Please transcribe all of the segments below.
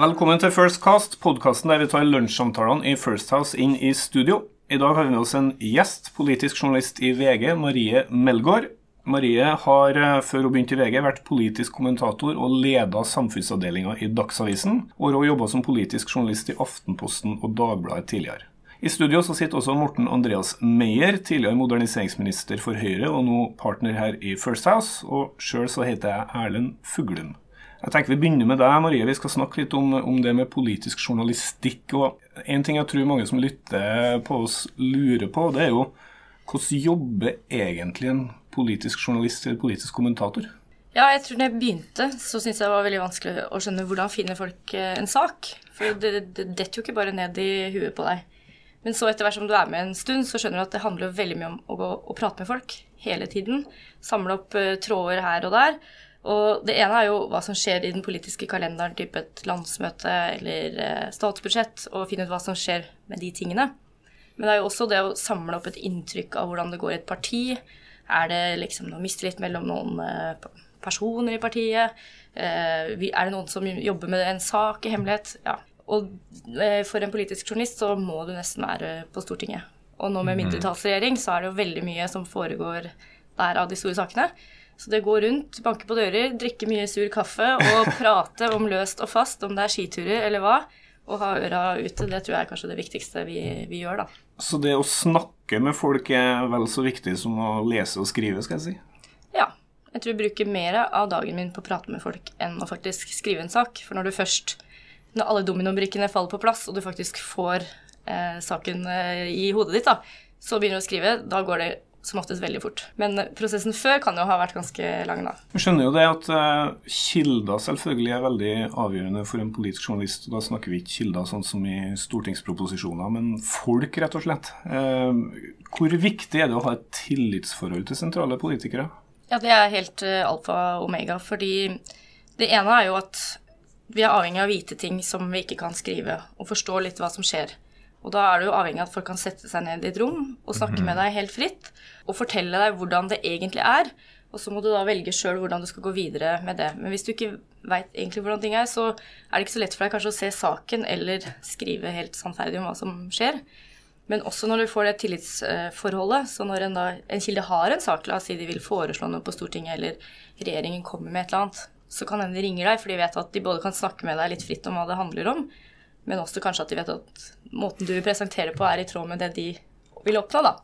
Velkommen til First Cast, podkasten der vi tar lunsjsamtalene i First House inn i studio. I dag har vi med oss en gjest, politisk journalist i VG, Marie Melgaard. Marie har eh, før hun begynte i VG vært politisk kommentator og leda samfunnsavdelinga i Dagsavisen, og har jobba som politisk journalist i Aftenposten og Dagbladet tidligere. I studio så sitter også Morten Andreas Meyer, tidligere moderniseringsminister for Høyre og nå partner her i First House, og sjøl så heter jeg Erlend Fuglum. Jeg tenker Vi begynner med deg, Marie. Vi skal snakke litt om, om, det med politisk journalistikk. og En ting jeg tror mange som lytter på oss, lurer på, det er jo hvordan jobber egentlig en politisk journalist eller politisk kommentator? Ja, jeg tror da jeg begynte, så syntes jeg det var veldig vanskelig å skjønne hvordan finner folk eh, en sak. For det, det detter jo ikke bare ned i huet på deg. Men så etter hvert som du er med en stund, så skjønner du at det handler veldig mye om å gå og prate med folk hele tiden. Samle opp uh, tråder her og der. Og det ene er jo hva som skjer i den politiske kalenderen, type et landsmøte eller eh, statsbudsjett, og finne ut hva som skjer med de tingene. Men det er jo også det å samle opp et inntrykk av hvordan det går i et parti. Er det liksom noe mistillit mellom noen eh, personer i partiet? Eh, er det noen som jobber med en sak i hemmelighet? Ja. Og for en politisk journalist så må du nesten være på Stortinget. Og nå med mhm. mindretallsregjering så er det jo veldig mye som foregår der av de store sakene. Så det går rundt, banke på dører, drikke mye sur kaffe og prate om løst og fast, om det er skiturer eller hva, og ha øra ute, det tror jeg er kanskje det viktigste vi, vi gjør, da. Så det å snakke med folk er vel så viktig som å lese og skrive, skal jeg si? Ja. Jeg tror jeg bruker mer av dagen min på å prate med folk enn å faktisk skrive en sak. For når du først Når alle dominobrikkene faller på plass, og du faktisk får eh, saken eh, i hodet ditt, da, så begynner du å skrive, da går det som oftest veldig fort. Men prosessen før kan jo ha vært ganske lang, da. Vi skjønner jo det at uh, kilder selvfølgelig er veldig avgjørende for en politisk journalist. Da snakker vi ikke kilder sånn som i stortingsproposisjoner, men folk, rett og slett. Uh, hvor viktig er det å ha et tillitsforhold til sentrale politikere? Ja, det er helt uh, alfa og omega. Fordi det ene er jo at vi er avhengig av å vite ting som vi ikke kan skrive, og forstå litt hva som skjer. Og da er du jo avhengig av at folk kan sette seg ned i et rom og snakke med mhm. deg helt fritt og fortelle deg hvordan det egentlig er. Og så må du da velge sjøl hvordan du skal gå videre med det. Men hvis du ikke veit egentlig hvordan ting er, så er det ikke så lett for deg kanskje å se saken eller skrive helt sannferdig om hva som skjer. Men også når du får det tillitsforholdet, så når en, da, en kilde har en sak, la oss si de vil foreslå noe på Stortinget, eller regjeringen kommer med et eller annet, så kan hende de ringer deg, for de vet at de både kan snakke med deg litt fritt om hva det handler om, men også kanskje at de vet at måten du presenterer på, er i tråd med det de vil oppnå. da.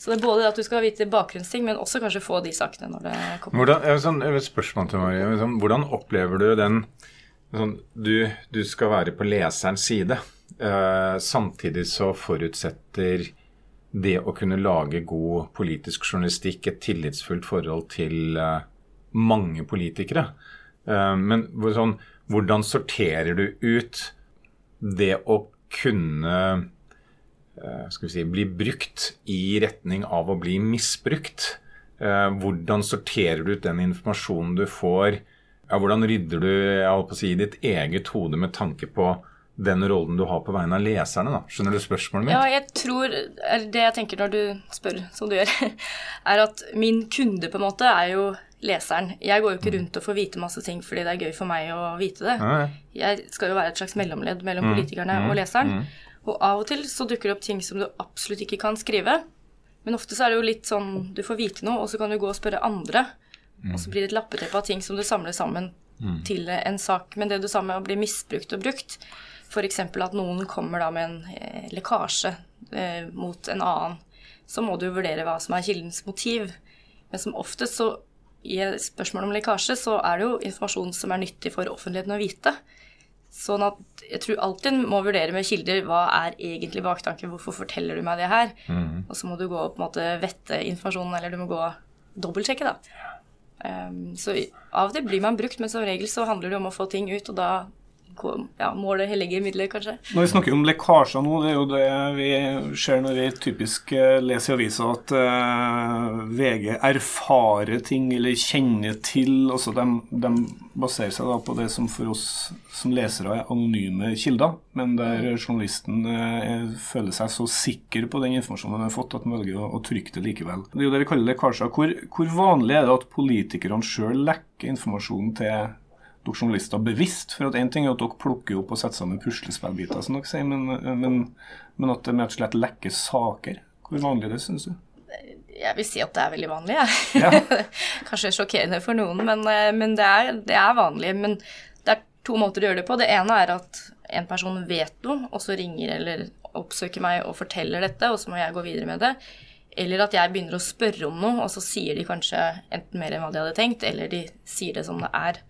Så det er både at du skal vite bakgrunnsting, men også kanskje få de sakene når det kommer. Hvordan, jeg sånn, et spørsmål til Marie. Sånn, hvordan opplever du den sånn, du, du, skal være på leserens side. Eh, samtidig så forutsetter det å kunne lage god politisk journalistikk et tillitsfullt forhold til eh, mange politikere. Eh, men sånn, hvordan sorterer du ut det å kunne eh, skal vi si, bli brukt i retning av å bli misbrukt. Eh, hvordan sorterer du ut den informasjonen du får? Ja, hvordan rydder du jeg si, ditt eget hode med tanke på den rollen du har på vegne av leserne? da? Skjønner du spørsmålet mitt? Ja, jeg tror, Det jeg tenker når du spør som du gjør, er at min kunde på en måte er jo leseren. Jeg går jo ikke mm. rundt og får vite masse ting fordi det er gøy for meg å vite det. Jeg skal jo være et slags mellomledd mellom mm. politikerne og mm. leseren. Og av og til så dukker det opp ting som du absolutt ikke kan skrive. Men ofte så er det jo litt sånn du får vite noe, og så kan du gå og spørre andre. Og så blir det et lappeteppe av ting som du samler sammen til en sak. Men det du sa med å bli misbrukt og brukt, f.eks. at noen kommer da med en eh, lekkasje eh, mot en annen, så må du vurdere hva som er kildens motiv. Men som oftest så i et spørsmål om lekkasje, så er det jo informasjon som er nyttig for offentligheten å vite. Sånn at jeg tror alltid må vurdere med kilder hva er egentlig baktanken, hvorfor forteller du meg det her? Mm. Og så må du gå og på en måte vette informasjonen, eller du må gå og dobbeltsjekke, da. Um, så av og til blir man brukt, men som regel så handler det om å få ting ut, og da ja, målet hellige midler, kanskje. Når vi snakker om lekkasjer nå, det er jo det vi ser når vi typisk eh, leser i avisa at uh, eh, VG erfarer ting eller kjenner til. altså de, de baserer seg da på det som for oss som lesere er anonyme kilder, men der journalisten uh, føler seg så sikker på den informasjonen han har fått, at han velger å, å, trykke det likevel. Det er jo det vi kaller lekkasjer. Hvor, hvor vanlig er det at politikerne sjøl lekker informasjonen til dere journalister bevisst? For at Én ting er at dere plukker opp og setter sammen puslespillbiter, som dere sier, men, men, men at det med og slett lekker saker. Hvor vanlig er det, syns du? Jeg vil si at det er veldig vanlig, jeg. Ja. Kanskje sjokkerende for noen, men, eh, men det, er, det, er, vanlig. Men det er to måter å gjøre det på. Det ene er at en person vet noe, og så ringer eller oppsøker meg og forteller dette, og så må jeg gå videre med det. Eller at jeg begynner å spørre om noe, og så sier de kanskje enten mer enn hva de hadde tenkt, eller de sier det som det er.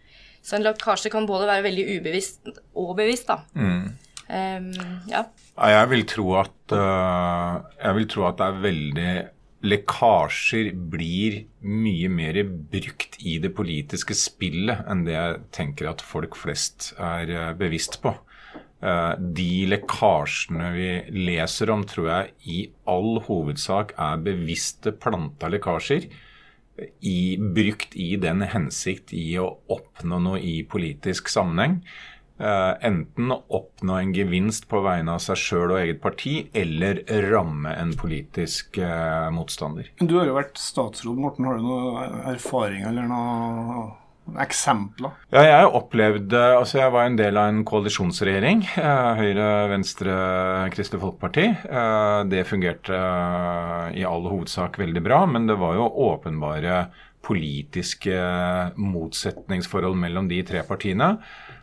Så en lekkasje kan både være veldig ubevisst og bevisst, da. Mm. Um, ja. Jeg vil tro at uh, Jeg vil tro at det er veldig Lekkasjer blir mye mer brukt i det politiske spillet enn det jeg tenker at folk flest er uh, bevisst på. Uh, de lekkasjene vi leser om, tror jeg i all hovedsak er bevisste planta lekkasjer i, brukt i den hensikt i å oppnå noe i politisk sammenheng. Uh, enten oppnå en gevinst på vegne av seg sjøl og eget parti, eller ramme en politisk uh, motstander. Du har jo vært statsråd, Morten. Har du noe erfaring eller noe eksempler? Ja, jeg opplevde Altså, jeg var en del av en koalisjonsregjering. Uh, Høyre, Venstre, Kristelig Folkeparti. det fungerte i all hovedsak veldig bra, men det var jo åpenbare politiske motsetningsforhold mellom de tre partiene.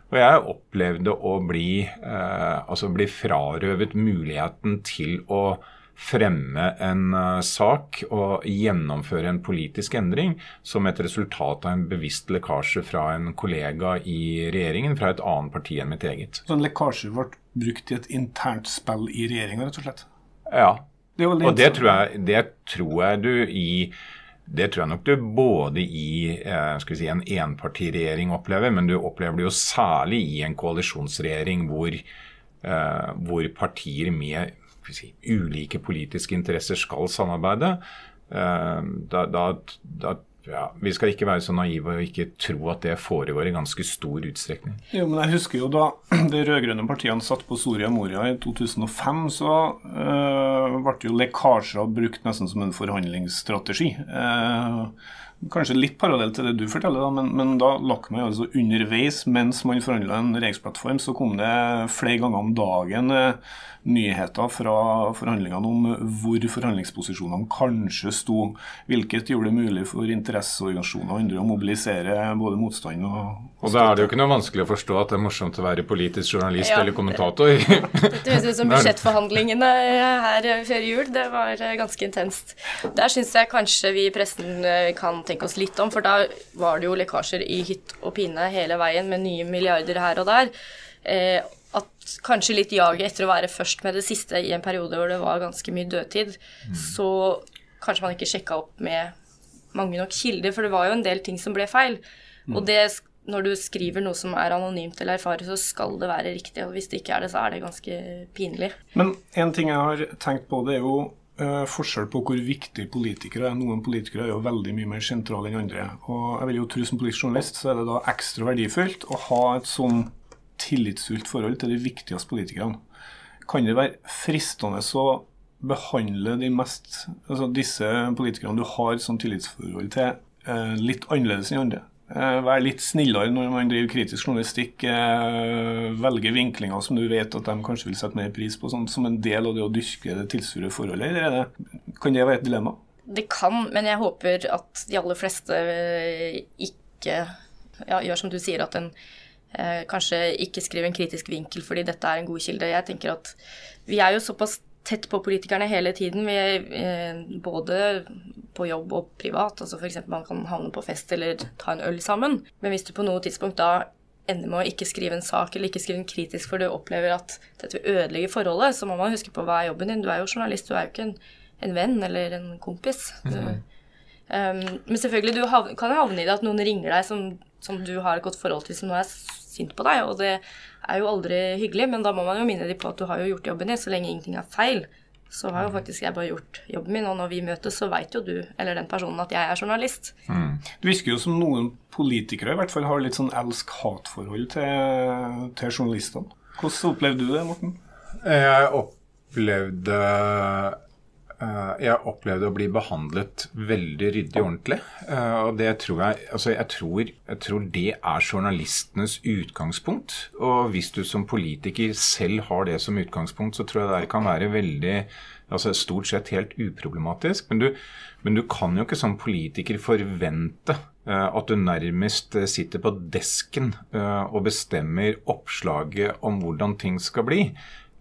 Og jeg opplevde å bli, eh, altså bli frarøvet muligheten til å fremme en uh, sak og gjennomføre en politisk endring som et resultat av en bevisst lekkasje fra en kollega i regjeringen fra et annet parti enn mitt eget. Så en lekkasje ble brukt i et internt spill i regjeringa, rett og slett? Ja. Det og det tror, jeg, det tror jeg du i det tror jeg nok du både i eh, skal vi si, en enpartiregjering opplever, men du opplever det jo særlig i en koalisjonsregjering hvor, eh, hvor partier med si, ulike politiske interesser skal samarbeide. Eh, da, da, da ja, Vi skal ikke være så naive og ikke tro at det foregår i ganske stor utstrekning. Jo, men Jeg husker jo da de rød-grønne partiene satt på Soria Moria i 2005, så øh, ble jo lekkasjer brukt nesten som en forhandlingsstrategi. Uh, Kanskje litt parallelt til det du forteller, da, men, men da lakk jo altså underveis mens man forhandla en regjeringsplattform, så kom det flere ganger om dagen eh, nyheter fra forhandlingene om hvor forhandlingsposisjonene kanskje sto, hvilket gjorde det mulig for interesseorganisasjoner og andre å mobilisere både motstand og Og da er det jo ikke noe vanskelig å forstå at det er morsomt å være politisk journalist ja. eller kommentator. Det høres ut som budsjettforhandlingene her før jul. Det var ganske intenst. Der syns jeg kanskje vi i pressen kan tenke oss litt om, for da var det jo lekkasjer i hytt og pine hele veien med nye milliarder her og der. Eh, at kanskje litt jaget etter å være først med det siste i en periode hvor det var ganske mye dødtid, mm. så kanskje man ikke sjekka opp med mange nok kilder, for det var jo en del ting som ble feil. Mm. Og det, når du skriver noe som er anonymt eller erfarer, så skal det være riktig. Og hvis det ikke er det, så er det ganske pinlig. Men en ting jeg har tenkt på, det er jo uh, forskjell på hvor viktig politikere er. Noen politikere er jo veldig mye mer sentrale enn andre. Og jeg vil jo tro som politisk journalist så er det da ekstra verdifullt å ha et sånn tillitsfullt forhold til de viktigste politikerne. Kan det være fristende å behandle de mest, altså disse politikerne du har som tillitsforhold til, uh, litt annerledes enn andre? Eh, være litt snillere når man driver kritisk journalistikk. Eh, velge vinklinger som du vet at de kanskje vil sette mer pris på, sånn, som en del av det å dyrke det tilsure forholdet. Eller det, kan det være et dilemma? Det kan, men jeg håper at de aller fleste eh, ikke ja, gjør som du sier, at en eh, kanskje ikke skriver en kritisk vinkel fordi dette er en god kilde. Jeg tenker at vi er jo såpass tett på politikerne hele tiden. Vi eh, både på jobb og privat. altså F.eks. man kan havne på fest eller ta en øl sammen. Men hvis du på noe tidspunkt da ender med å ikke skrive en sak eller ikke skrive en kritisk for du opplever at dette vil ødelegge forholdet, så må man huske på hva er jobben din. Du er jo journalist, du er jo ikke en, en venn eller en kompis. Du, um, men selvfølgelig, du havne, kan havne i det at noen ringer deg som, som du har et godt forhold til, som nå er sint på deg, og det er jo aldri hyggelig, men da må man jo minne dem på at du har jo gjort jobben din, så lenge ingenting er feil. Så har jo faktisk jeg bare gjort jobben min, og når vi møtes, så veit jo du eller den personen at jeg er journalist. Mm. Du virker jo som noen politikere i hvert fall har litt sånn elsk-hat-forhold til, til journalistene. Hvordan opplevde du det, Morten? Jeg opplevde jeg opplevde å bli behandlet veldig ryddig og ordentlig. Eh, og det tror jeg Altså, jeg tror, jeg tror det er journalistenes utgangspunkt. Og hvis du som politiker selv har det som utgangspunkt, så tror jeg det kan være veldig altså Stort sett helt uproblematisk. Men du, men du kan jo ikke som politiker forvente uh, at du nærmest sitter på desken og bestemmer oppslaget om hvordan ting skal bli.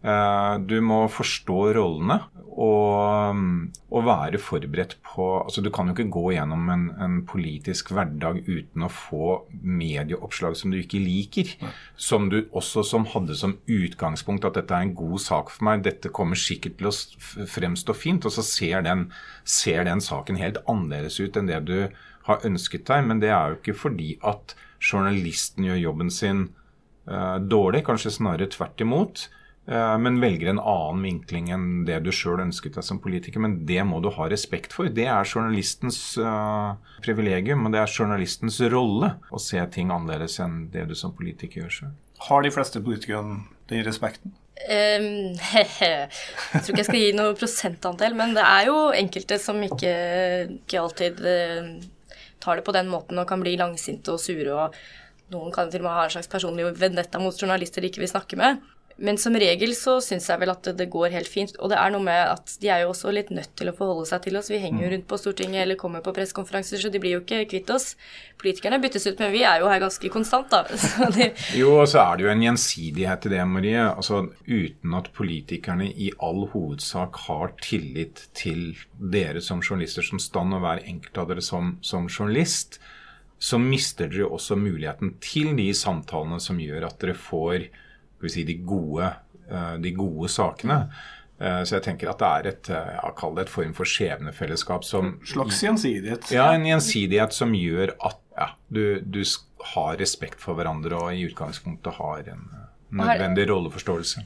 Eh, du må forstå rollene og, og, være forberedt på altså Du kan jo ikke gå gjennom en, en, politisk hverdag uten å få medieoppslag som du ikke liker. Som du også som hadde som utgangspunkt at dette er en god sak for meg, dette kommer sikkert til å fremstå fint. Og så ser den, ser den saken helt annerledes ut enn det du har ønsket deg. Men det er jo ikke fordi at journalisten gjør jobben sin uh, dårlig, kanskje snarere tvert imot. Eh, men velger en annen vinkling enn det du sjøl ønsket deg som politiker. Men det må du ha respekt for. Det er journalistens uh, privilegium, og det er journalistens rolle å se ting annerledes enn det du som politiker gjør sjøl. Har de fleste politikerne den respekten? Um, jeg tror ikke jeg skal gi noe prosentandel, men det er jo enkelte som ikke, ikke alltid uh, tar det på den måten og kan bli langsinte og sure. og Noen kan til og med ha en slags personlig vendetta mot journalister de ikke vil snakke med. Men som regel så syns jeg vel at det går helt fint. Og det er noe med at de er jo også litt nødt til å forholde seg til oss. Vi henger jo mm. rundt på Stortinget eller kommer på pressekonferanser, så de blir jo ikke kvitt oss. Politikerne byttes ut, men vi er jo her ganske konstant, da. De... jo, og så er det jo en gjensidighet i det, Marie. Altså uten at politikerne i all hovedsak har tillit til dere som journalister som stand, og hver enkelt av dere som, som journalist, så mister dere jo også muligheten til de samtalene som gjør at dere får si, de, gode, eh, de gode sakene. Eh, så jeg tenker at det er et eh, ja, kall det et form for skjebnefellesskap som Slags gjensidighet? Ja, en gjensidighet som gjør at ja, du, du, har respekt for hverandre og i utgangspunktet har en nødvendig her, rolleforståelse.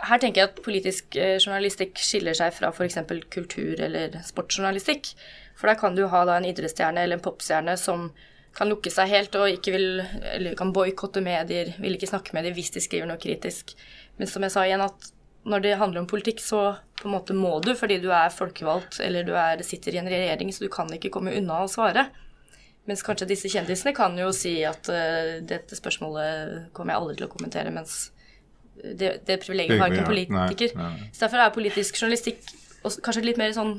Her tenker jeg at politisk journalistikk skiller seg fra f.eks. kultur- eller sportsjournalistikk. For der kan du ha da en idrettsstjerne eller en popstjerne som kan lukke seg helt og ikke vil, eller kan boikotte medier, vil ikke snakke med dem hvis de skriver noe kritisk. Men som jeg sa igjen, at når det handler om politikk, så på en måte må du fordi du er folkevalgt eller du er, sitter i en regjering, så du kan ikke komme unna å svare. Mens kanskje disse kjendisene kan jo si at uh, dette spørsmålet kommer jeg aldri til å kommentere, mens det, det privilegiet har ikke en politiker. Nei, nei. Så derfor er politisk journalistikk kanskje litt mer sånn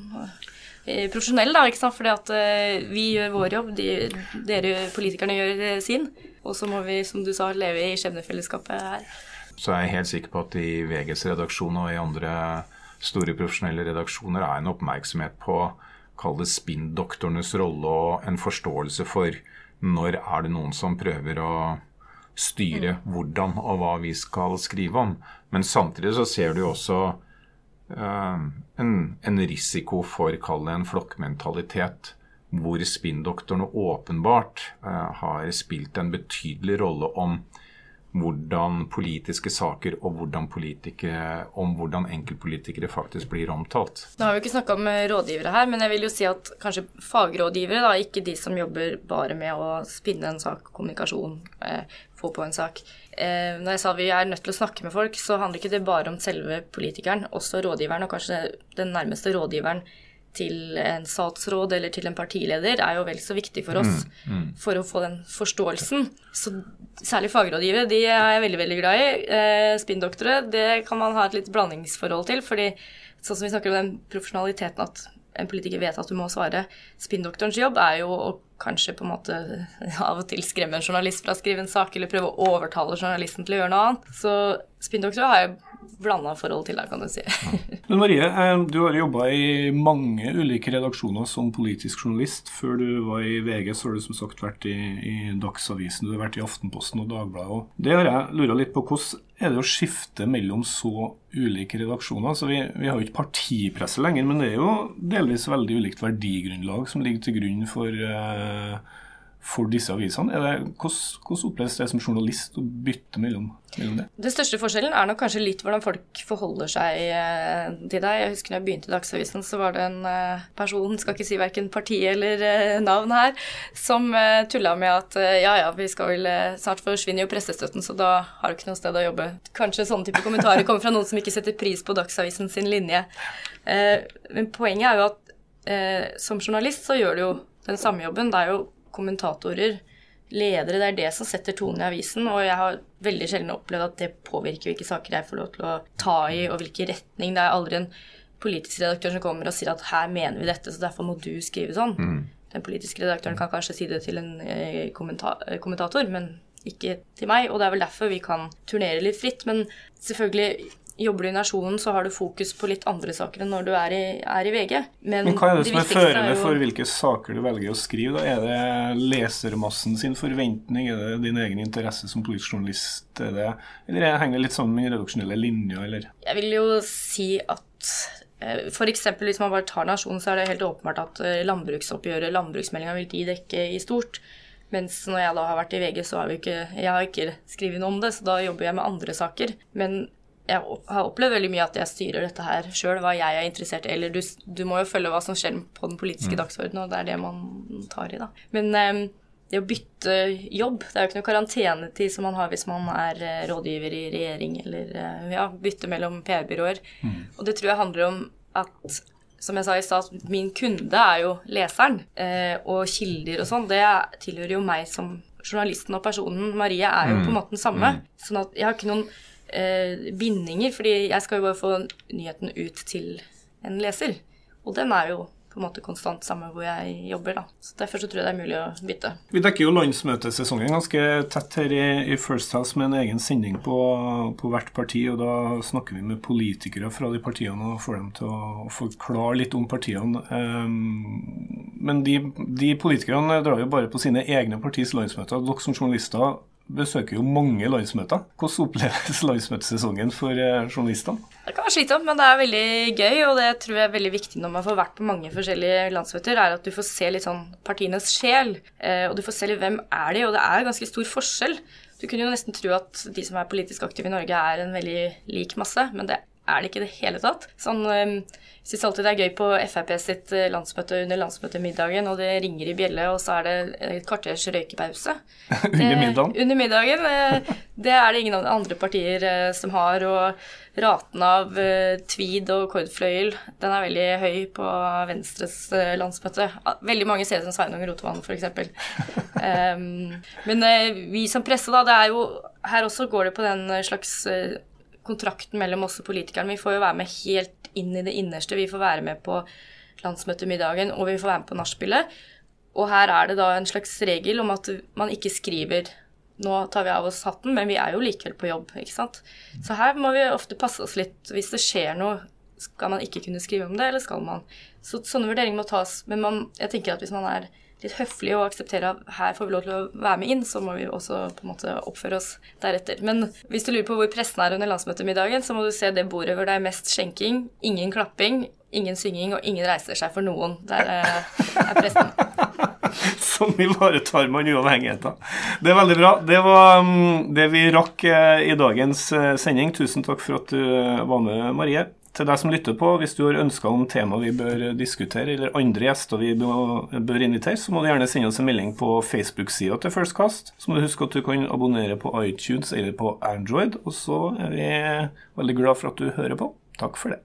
profesjonell, da, ikke sant? fordi at uh, vi gjør vår jobb, de, dere politikerne gjør eh, sin. Og så må vi, som du sa, leve i skjebnefellesskapet her. Så jeg er helt sikker på at i VGs redaksjon og i andre store profesjonelle redaksjoner er en oppmerksomhet på kall det spinndoktorenes rolle og en forståelse for når er det noen som prøver å styre mm. hvordan og hva vi skal skrive om. Men samtidig så ser du jo også Eh, en, en risiko for, kall det en flokkmentalitet, hvor spinndoktorene åpenbart uh, har spilt en betydelig rolle om hvordan politiske saker og hvordan om hvordan enkeltpolitikere faktisk blir omtalt. Nå har vi ikke snakka om eh, rådgivere her, men jeg vil jo si at kanskje fagrådgivere, da, ikke de som jobber bare med å spinne en sak, kommunikasjon, eh, få på en sak. Eh, når jeg sa vi er nødt til å snakke med folk, så handler ikke det bare om selve politikeren, også rådgiveren, og kanskje den nærmeste rådgiveren til en statsråd eller til en partileder er jo vel så viktig for oss mm, mm. for å få den forståelsen. Så særlig fagrådgivere, de er jeg veldig veldig glad i. Eh, Spinndoktorer, det kan man ha et litt blandingsforhold til. fordi sånn som vi snakker om den profesjonaliteten at en politiker vet at du må svare. Spinndoktorens jobb er jo å kanskje på en måte av og til skremme en journalist fra å skrive en sak, eller prøve å overtale journalisten til å gjøre noe annet. Så spinndoktorer har jo blanda forhold til det, kan du si. Men Marie, eh, du har jobba i mange ulike redaksjoner som politisk journalist. Før du var i VG, så har du som sagt vært i, i Dagsavisen, du har vært i Aftenposten og Dagbladet. Det har jeg lura litt på. Hvordan er det å skifte mellom så ulike redaksjoner? Så vi, vi har jo ikke partipresse lenger, men det er jo delvis veldig ulikt verdigrunnlag som ligger til grunn for uh, for disse avisene. Det, hvordan, oppleves det som journalist å bytte mellom, mellom det? Den største forskjellen er nok kanskje litt hvordan folk forholder seg eh, til deg. Jeg husker når jeg begynte i Dagsavisen, så var det en eh, person, skal ikke si verken parti eller eh, navn her, som tulla med at ja ja, vi skal vel Snart forsvinne jo pressestøtten, så da har du ikke noe sted å jobbe. Kanskje sånne type kommentarer kommer fra noen som ikke setter pris på Dagsavisen sin linje. Men poenget er jo at som journalist så gjør du jo den samme jobben. Det er jo kommentatorer, ledere, det er det som setter tonen i avisen. Og jeg har veldig sjelden opplevd at det påvirker hvilke saker jeg får lov til å ta i, og hvilken retning. Det er aldri en politisk redaktør som kommer og sier at her mener vi dette, så derfor må du skrive sånn. Mm. Den politiske redaktøren kan kanskje si det til en eh, kommenta kommentator, men ikke til meg. Og det er vel derfor vi kan turnere litt fritt. Men selvfølgelig Jobber du i Nasjonen, så har du fokus på litt andre saker enn når du er i, er i VG. Men, Men, hva er det, det som er førende for hvilke saker du velger å skrive? Da? Er det lesermassen sin forventning? Er det din egen interesse som politisk journalist? Er det, eller henger det litt sammen med redaksjonelle linjer, eller? Jeg vil jo si at eh, F.eks. hvis man bare tar Nasjonen, så er det helt åpenbart at eh, landbruksoppgjøret, landbruksmeldinga, vil de dekke i stort. Mens når jeg da har vært i VG, så har vi ikke, jeg har ikke skrevet noe om det, så da jobber jeg med andre saker. Men jeg har opplevd veldig mye at jeg styrer dette her sjøl, hva jeg er interessert i. Eller du, du, må jo følge hva som skjer på den politiske mm. dagsordenen, og det er det man tar i, da. Men um, det å bytte jobb, det er jo ikke noe karantenetid som man har hvis man er uh, rådgiver i regjering, eller uh, ja, bytte mellom PR-byråer. Mm. Og det tror jeg handler om at som jeg sa i stad, min kunde er jo leseren. Eh, og kilder og sånn, det tilhører jo meg som journalisten og personen. Marie er jo mm. på en måte den samme. Mm. Sånn at jeg har ikke noen eh, bindinger, fordi jeg skal jo bare få nyheten ut til en leser. Og den er jo på en måte konstant samme hvor jeg jobber. da. Så Derfor så tror jeg det er mulig å bytte. Vi dekker jo landsmøtesesongen ganske tett her i, i First House med en egen sending på, på, hvert parti. og Da snakker vi med politikere fra de partiene og får dem til å forklare litt om partiene. Um, men de, de politikerne drar jo bare på sine egne partis landsmøter. Dere som journalister besøker jo mange landsmøter. Hvordan oppleves landsmøtesesongen for eh, journalistene? Det kan være slitsomt, men det er veldig gøy. Og det tror jeg er veldig viktig når man får vært på mange forskjellige landsmøter, er at du får se litt sånn partienes sjel. Eh, og du får se litt hvem er de, og det er ganske stor forskjell. Du kunne jo nesten tro at de som er politisk aktive i Norge, er en veldig lik masse, men det er det ikke i det hele tatt. Sånn eh, jeg syns alltid det er gøy på Frp sitt eh, landsmøte under landsmøtemiddagen, og det ringer i bjelle, og så er det et kvarters røykepause. under middagen? under middagen. Eh, det er det ingen andre partier eh, som har. Og raten av tweed og kordfløyel, den er veldig høy på Venstres landsmøte. Veldig mange ser det som Sveinung Rotevatn, f.eks. um, men vi som presse, da, det er jo Her også går det på den slags kontrakten mellom oss og politikerne. Vi får jo være med helt inn i det innerste. Vi får være med på landsmøtemiddagen, og vi får være med på nachspielet. Og her er det da en slags regel om at man ikke skriver nå tar vi av oss hatten, men vi er jo likevel på jobb, ikke sant. Så her må vi ofte passe oss litt. Hvis det skjer noe, skal man ikke kunne skrive om det, eller skal man? Så sånne vurderinger må tas. Men man, jeg tenker at hvis man er litt høflig og akseptere at her får vi lov til å være med inn, så må vi også på en måte oppføre oss deretter. Men hvis du lurer på hvor pressen er under landsmøtemiddagen, så må du se det bordet hvor det er mest skjenking, ingen klapping, ingen synging, og ingen reiser seg for noen. Der eh, er pressen. sånn ivaretar man uavhengigheten. Det er veldig bra. Det var um, det vi rakk uh, i dagens uh, sending. Tusen takk for at du var med, Marie. Til deg som lytter på, hvis du har ønsker om tema vi bør diskutere, eller andre gjester vi bør invitere, så må du gjerne sende oss en melding på Facebook-sida til Firstcast. Så må du huske at du kan abonnere på iTunes eller på Android. Og så er vi veldig glad for at du hører på. Takk for det.